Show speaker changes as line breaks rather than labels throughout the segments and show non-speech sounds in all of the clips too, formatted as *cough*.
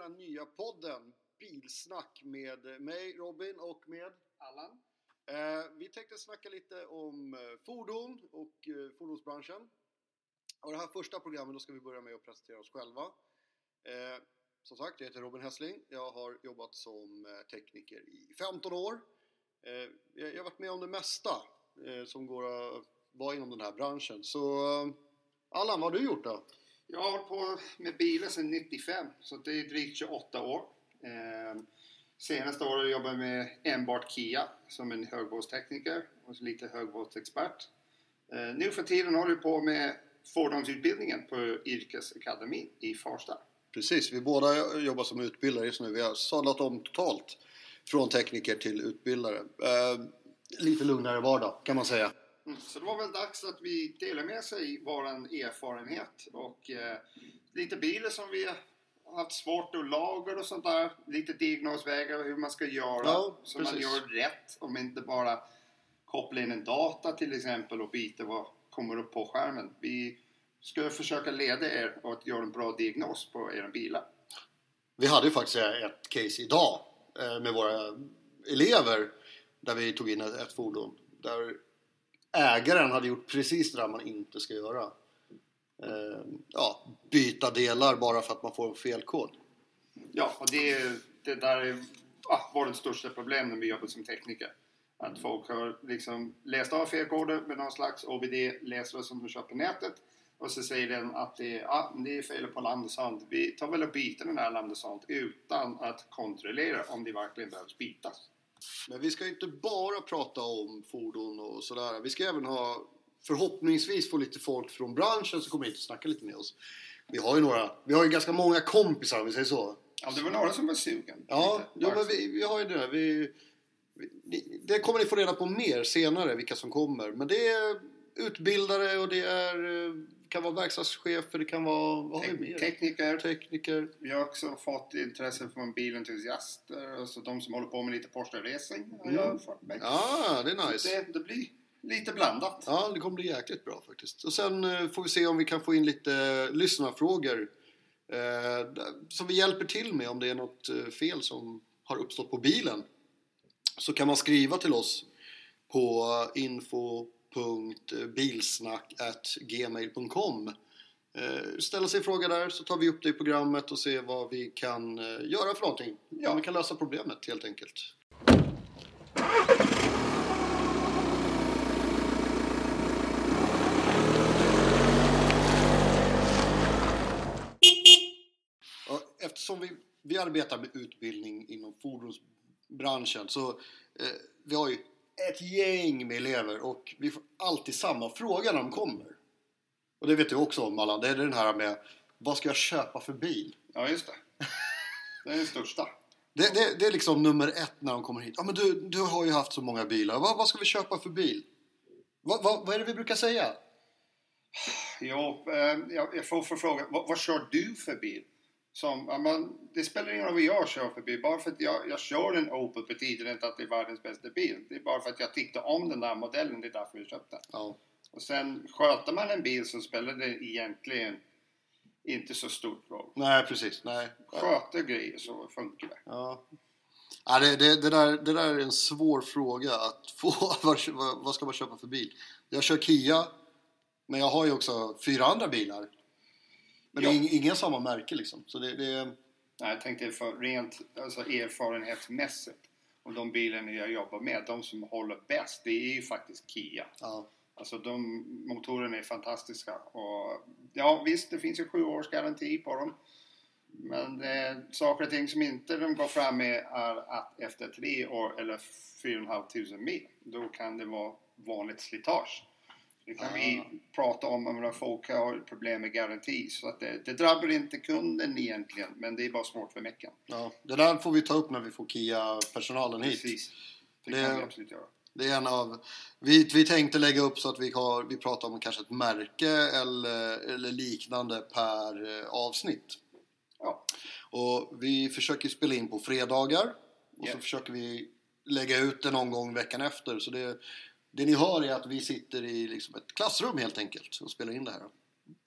den här nya podden Bilsnack med mig Robin och med
Allan?
Eh, vi tänkte snacka lite om eh, fordon och eh, fordonsbranschen. Och det här första programmet då ska vi börja med att presentera oss själva. Eh, som sagt, jag heter Robin Hessling. Jag har jobbat som eh, tekniker i 15 år. Eh, jag, har varit med om det mesta som går att vara inom den här branschen. Så Allan, vad har du gjort då?
Jag har hållit på med bilar sedan 95, så det är drygt 28 år. Eh, senaste året jobbade jag med enbart Kia som en högvoltstekniker och lite högvoltsexpert. Eh, nu för tiden håller jag på med fordonsutbildningen på Yrkesakademin i Farsta.
Precis, vi båda jobbar som utbildare just nu. Vi har sadlat om totalt från tekniker till utbildare. Eh, lite lugnare vardag kan man säga.
Mm, så det var väl dags att vi delar med sig vår erfarenhet och eh, lite bilar som vi har haft svårt att laga och sånt där. Lite diagnosvägar hur man ska göra
Ja,
så man
precis.
gör rätt. Om inte bara koppla in en data till exempel och byta vad kommer upp på skärmen. Vi ska försöka leda er och att göra en bra diagnos på era bilar.
Vi hade ju faktiskt ett case idag eh, med våra elever där vi tog in ett fordon där ägaren hade gjort precis det där man inte ska göra. Eh, ja, byta delar bara för att man får en felkod.
Ja, och det, det där är ah, vårt största problemet när vi jobbade som tekniker. Att folk har liksom läst av felkoder med någon slags OBD-läsare som de köper på nätet. Och så säger den att det är, ah, det är fel på Landesand. Vi tar väl och byter den här Landesand utan att kontrollera om det verkligen behövs bytas.
Men vi ska ju inte bara prata om fordon och sådär. Vi ska även ha förhoppningsvis få lite folk från branschen som kommer hit och snackar lite med oss. Vi har ju några, vi har ju ganska många kompisar om vi säger så.
Ja, det var några som var sugen.
Ja, ja men vi, vi har ju det. Vi, vi, det kommer ni få reda på mer senare, vilka som kommer. Men det är utbildare och det är, eh, kan vara verkstadschefer, det kan vara... Vad
Tek-
mer?
tekniker.
Tekniker.
Vi har också fått intresse från bilentusiaster, alltså de som håller på med lite Porsche-racing.
Mm. Ja, det är
Så
nice.
det, det blir lite blandat.
Ja, det kommer bli jäkligt bra faktiskt. Och sen eh, får vi se om vi kan få in lite eh, lyssnarfrågor. Eh, som vi hjälper till med om det är något fel som har uppstått på bilen. Så kan man skriva till oss på info.bilsnack.gmail.com eh, eh Ställa sig en fråga där så tar vi upp det i programmet och ser vad vi kan eh, göra för någonting.
Ja.
Vi kan lösa problemet helt enkelt. Eftersom vi, vi arbetar med utbildning inom fordonsbranschen så eh, vi har ju ett gäng med elever och vi får alltid samma fråga när de kommer. Och det vet du också om Allan, det är den här med vad ska jag köpa för bil?
Ja, just det. Det är den största.
Det, det, det är liksom nummer ett när de kommer hit. Ja men du, du har ju haft så många bilar, vad, vad ska vi köpa för bil? Vad, vad, vad är det vi brukar säga?
Jo, eh, jag, får förfrågan, vad, vad kör du för bil? Som, ja, men, det spelar ingen roll vad jag kör för bil. Bara för att jag, jag kör en Opel betyder det inte att det är världens bästa bil. Det är bara för att jag tyckte om den där modellen, det är därför jag köpte den.
Ja,
Och sen sköter man en bil så spelar det egentligen inte så stort roll.
nej precis, nej.
Sköter grejer så funkar det.
Ja. Ja, det, det, det, där, det där är en svår fråga att få. *laughs* vad, vad vad ska man köpa för bil? Jag kör Kia, men jag har ju också fyra andra bilar. Men det är
Ja.
ing- ingen samma märke liksom. Så det, det,
Nej, jag tänkte för rent alltså, erfarenhetsmässigt och de bilarna jag jobbar med, de som håller bäst, det är ju faktiskt Kia.
ja.
Alltså de motorerna är fantastiska och ja visst det finns ju sju års garanti på dem. Men eh, saker och ting som inte de går fram med är att efter tre år eller fyra och en halv tusen mil då kan det vara vanligt slitage. Det kan vi
Ah.
prata om om när folk har problem med garanti så att det, det drabbar inte kunden egentligen men det är bara svårt för mecken.
Ja. Det där får vi ta upp när vi får Kia-personalen hit.
Precis. Det,
Det-
kan vi absolut göra.
Det är en av... Vi, vi tänkte lägga upp så att vi, har, vi pratar om kanske ett märke eller, eller liknande per eh, avsnitt.
Ja.
Och vi försöker spela in på fredagar. Och
Ja.
så försöker vi lägga ut det någon gång veckan efter. Så det, det ni hör är att vi sitter i liksom ett klassrum helt enkelt och spelar in det här.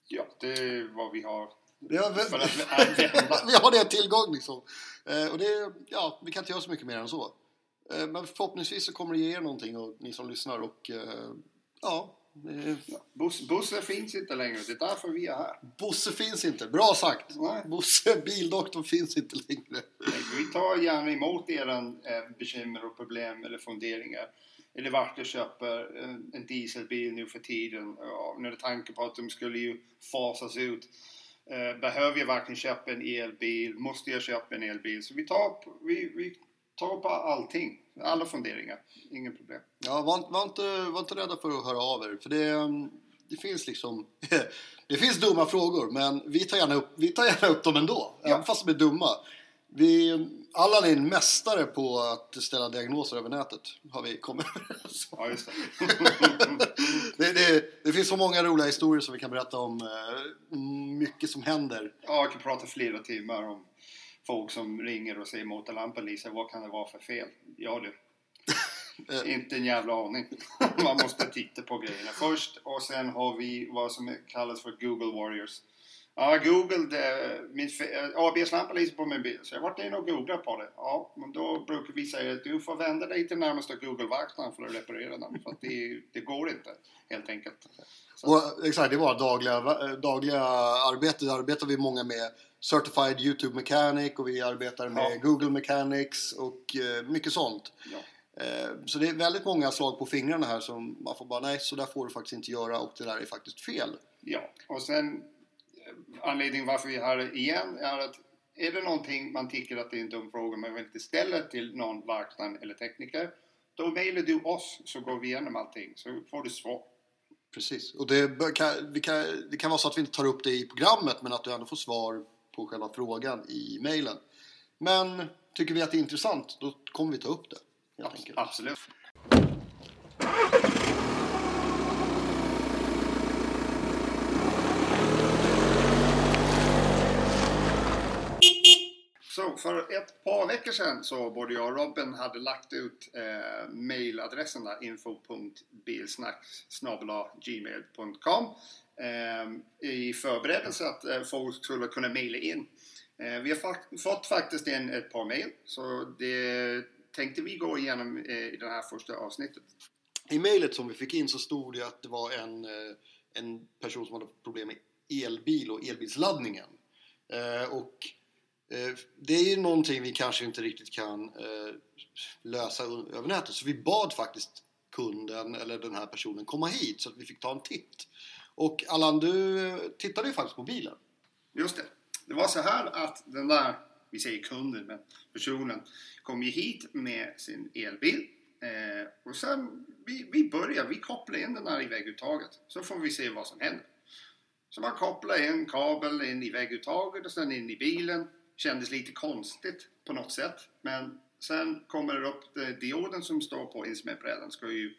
Ja, det är vad vi har
Det har,
för att vända. *laughs*
vi har det tillgång liksom. Eh, och det, ja, vi kan inte göra så mycket mer än så. Eh, men förhoppningsvis så kommer det ge er någonting och ni som lyssnar och eh, ja. eh,
Bus, bussen finns inte längre, det är därför vi är här.
Bosse finns inte, bra sagt!
Nej.
Bosse, bildoktorn finns inte längre.
Vi tar gärna emot era eh, bekymmer och problem eller funderingar. Eller vart du köper en, en dieselbil nu för tiden. Ja, med tanke på att de skulle ju fasas ut. Eh, behöver jag verkligen köpa en elbil? Måste jag köpa en elbil? Så vi tar, vi, vi tar på allting. Alla funderingar. Ingen problem.
Ja, var, var, inte, var inte rädda för att höra av er. För det, mm, det finns liksom... *laughs* det finns dumma frågor, men vi tar gärna upp, vi tar gärna upp dem ändå.
Ja.
Även fast de är dumma. Vi, Allan är en mästare på att ställa diagnoser över nätet. Har vi kommit *laughs* överens.
Ja, just det. *laughs*
det, det, det finns så många roliga historier som vi kan berätta om. eh, Mycket som händer.
ja, jag kan prata flera timmar om folk som ringer och säger motorlampan Lisa, vad kan det vara för fel? Ja du. *laughs*
Eh.
Inte en jävla aning. Man måste titta på grejerna först och sen har vi vad som kallas för Google Warriors. Ja, Google, det, min äh, ABS-lampa lyser på min bil. Så jag har varit inne och googlat på det. Ja, men då brukar vi säga att du får vända dig till närmaste Google-verkstaden för att reparera den. För att det, det går inte, helt enkelt. Så,
Och, exakt, det var dagliga, eh, dagliga arbete. Där arbetar vi många med Certified YouTube Mechanic och vi arbetar med
Ja.
Google Mechanics och eh, mycket sånt.
ja.
Eh, så det är väldigt många slag på fingrarna här som man får bara nej, så där får du faktiskt inte göra och det där är faktiskt fel.
Ja, och sen eh, anledningen varför vi är här igen är att är det någonting man tycker att det är en dum fråga men vill inte ställa till någon verkstad eller tekniker då mejlar du oss så går vi igenom allting så får du svar.
Precis. Och det, kan, vi kan, det kan vara så att vi inte tar upp det i programmet men att du ändå får svar på själva frågan i mejlen. Men tycker vi att det är intressant, då kommer vi ta upp det. Enkelt.
Absolut. Så för ett par veckor sedan så både jag och Robin hade lagt ut eh, mailadressen där info.bilsnack.gmail.com eh, i förberedelse att eh, folk skulle kunna mejla in. Eh, vi har fak- fått faktiskt in ett par mejl så det tänkte vi gå igenom eh, i det här första avsnittet.
I mejlet som vi fick in så stod det att det var en, eh, en person som hade problem med elbil och elbilsladdningen. Eh, och Eh, det är ju någonting vi kanske inte riktigt kan eh, lösa över nätet. Så vi bad faktiskt kunden eller den här personen komma hit så att vi fick ta en titt. Och Allan, du eh, tittade ju faktiskt på bilen.
Just det. Det var så här att den där, vi säger kunden, men personen kom ju hit med sin elbil. Och sen, vi, vi börjar, vi kopplar in den här i vägguttaget. Så får vi se vad som händer. Så man kopplar in kabel in i vägguttaget och sen in i bilen. Kändes lite konstigt på något sätt. Men sen kommer det upp, eh, dioden som står på instrumentbrädan ska ju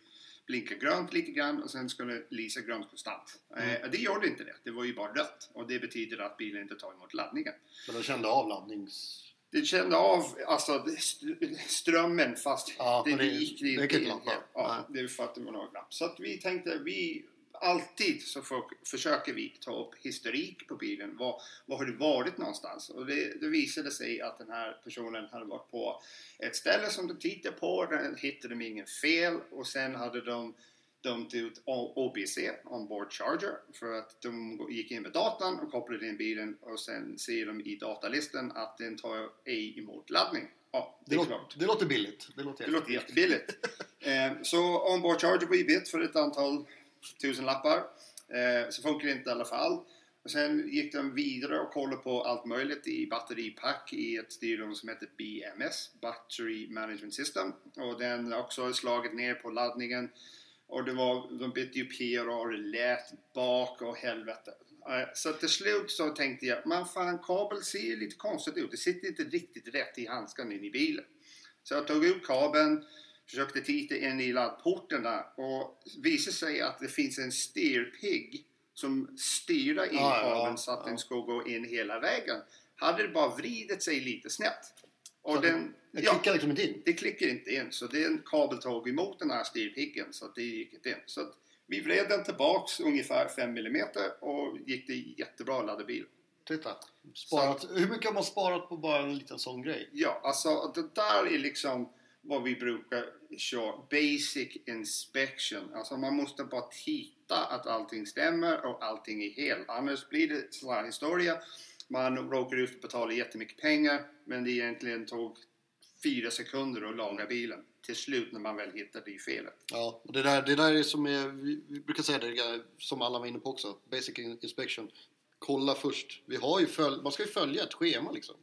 blinka grönt lite grann och sen ska det lysa grönt konstant. Eh, det gjorde inte det. Det var ju bara rött. Och det betyder att bilen inte tar emot laddningen.
Men den kände av laddnings...
Det kände av alltså, st- strömmen fast
Ja,
det,
men det-
gick
det inte lampa.
Ja, det är för att det var några gram. Så att vi tänkte, vi alltid så för, försöker vi ta upp historik på bilen. Vad, vad har det varit någonstans? Och det, det visade sig att den här personen hade varit på ett ställe som de tittade på. Där hittade de ingen fel och sen hade de dömt ut OBC, Onboard Charger, för att de gick in med datan och kopplade in bilen och sen ser de i datalistan att den tar ej emot laddning. Ja, det
Det,
är klart.
det låter billigt. Det låter,
Det låter jättebilligt. *laughs* eh, så onboard charger blir vitt för ett antal tusen lappar. Eh, så funkar det inte i alla fall. Och sen gick de vidare och kollade på allt möjligt i batteripack i ett styrrum som heter BMS, Battery Management System. Och den har också slagit ner på laddningen. Och det var, de bytte ju PRA och det lät bak och helvete. Eh, så till slut så tänkte jag, man fan kabel ser lite konstigt ut. Det sitter inte riktigt rätt i handskan in i bilen. Så jag tog ut kabeln, försökte titta in i laddporten och visade sig att det finns en steerpig som styrar in
Ja, ja,
kabeln så att
ja.
den ska gå in hela vägen. Hade det bara vridit sig lite snett. Och
Så
den,
Den
ja,
klickar liksom inte in.
det klickar inte in så det är en kabel tog emot den här steerpiggen så det gick inte in. Så vi vred den tillbaks ungefär 5 mm och gick det jättebra att ladda bilen.
Titta. Sparat. Hur mycket har man sparat på bara en liten sån grej?
Ja, alltså det där är liksom vad vi brukar köra basic inspection. Alltså man måste bara titta att allting stämmer och allting är helt. Annars blir det sån här historia. Man råkar ut och betalar jättemycket pengar men det egentligen tog fyra sekunder att laga bilen till slut när man väl hittar det felet.
Ja, och det där, det där är som är, vi, vi brukar säga det som alla var inne på också, basic inspection. Kolla först. Vi har ju följ, man ska ju följa ett schema liksom.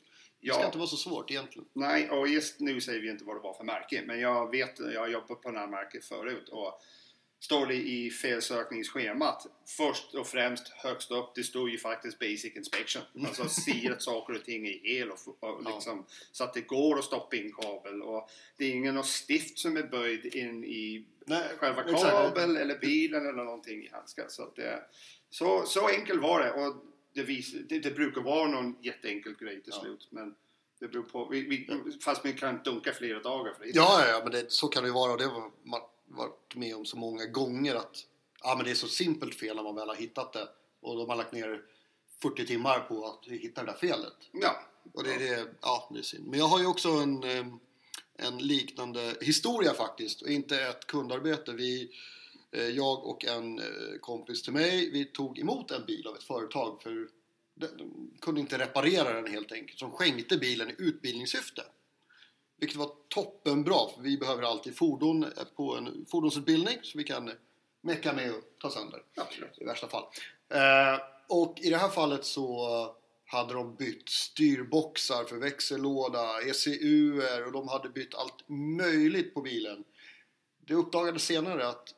Det ska inte vara så svårt egentligen.
Nej, och just nu säger vi inte vad det var för märke. Men jag vet, jag har jobbat på det här märket förut. Och står det i felsökningsschemat först och främst högst upp, det står ju faktiskt Basic Inspection. Mm. Alltså se att *laughs* saker och ting är hel och, och liksom, ja. så att det går att stoppa in kabel. Och det är ingen stift som är böjd in i Nej, själva kabel eller bilen eller någonting i handskar. Så, det, så, så enkelt var det. Och det, vis, det, det, brukar vara någon jätteenkel grej till ja. slut. Men det beror på. Vi, vi, fast man kan dunka flera dagar för det.
Ja, ja, men det, så kan det ju vara. Och det har man varit med om så många gånger att ja, men det är så simpelt fel när man väl har hittat det. Och de har lagt ner 40 timmar på att hitta det där felet.
Ja.
Och det är, det, ja, det är synd. Men jag har ju också en, en liknande historia faktiskt. Och inte ett kundarbete. Vi Eh, jag och en eh, kompis till mig, vi tog emot en bil av ett företag för de kunde inte reparera den helt enkelt. Som skänkte bilen i utbildningssyfte. Vilket var toppenbra för vi behöver alltid fordon på en fordonsutbildning så vi kan mecka med och ta sönder.
Absolut.
I värsta fall. Eh, och i det här fallet så hade de bytt styrboxar för växellåda, ECUer och de hade bytt allt möjligt på bilen. Det uppdagades senare att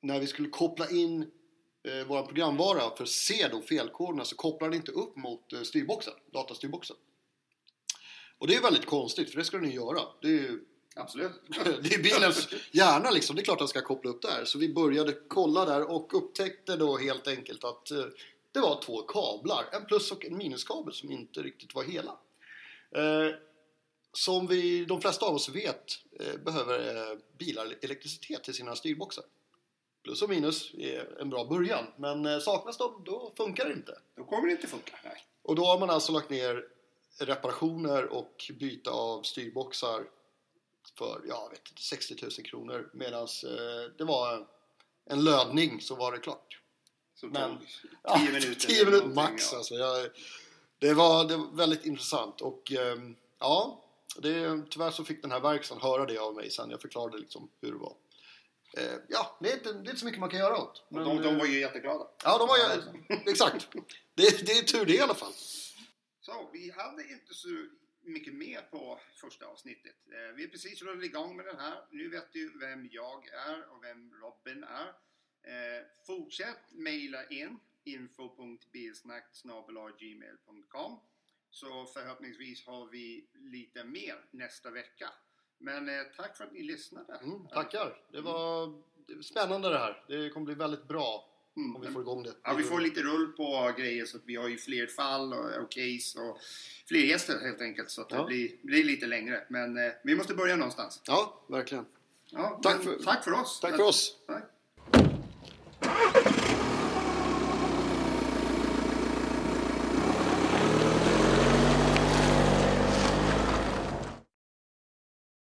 när vi skulle koppla in eh, vår programvara för att se då felkoderna så kopplar den inte upp mot eh, styrboxen, datastyrboxen. Och det är väldigt konstigt för det ska den ju göra. Det är ju
Absolut. *laughs*
det är bilens hjärna liksom. Det är klart att den ska koppla upp där. Så vi började kolla där och upptäckte då helt enkelt att eh, det var två kablar. En plus och en minuskabel som inte riktigt var hela. Eh, som vi, de flesta av oss vet eh, behöver eh, bilar elektricitet till sina styrboxar plus och minus är en bra början. Men eh, saknas de, då funkar det inte.
Då kommer det inte funka. Nej.
Och då har man alltså lagt ner reparationer och byte av styrboxar för, jag vet inte, 60 000 kronor. Medan eh, det var en lödning så var det klart.
Så Men, 10 ja, minuter?
10 minuter max ja. alltså. Jag, det, var, det var väldigt intressant och eh, ja, det, tyvärr så fick den här verkstaden höra det av mig sen. Jag förklarade liksom hur det var. Eh, ja, det är, inte, det är inte så mycket man kan göra åt.
Men, de, de var ju jätteglada.
Ja, de var ju... *laughs* exakt. Det, det är tur det i alla fall.
Så, vi hade inte så mycket mer på första avsnittet. Eh, vi är precis rullat igång med den här. Nu vet du vem jag är och vem Robin är. Eh, fortsätt mejla in info.bilsnack.gmail.com Så förhoppningsvis har vi lite mer nästa vecka. Men eh, tack för att ni lyssnade.
Mm, tackar. Det var spännande det här. Det kommer bli väldigt bra mm. om vi får igång det.
Ja, vi får lite rull på grejer så att vi har ju fler fall och, och case och fler gäster helt enkelt. Så att ja. det blir, blir, lite längre. Men eh, vi måste börja någonstans.
Ja, verkligen.
Ja, tack, för, tack för oss.
Tack för oss.
Tack.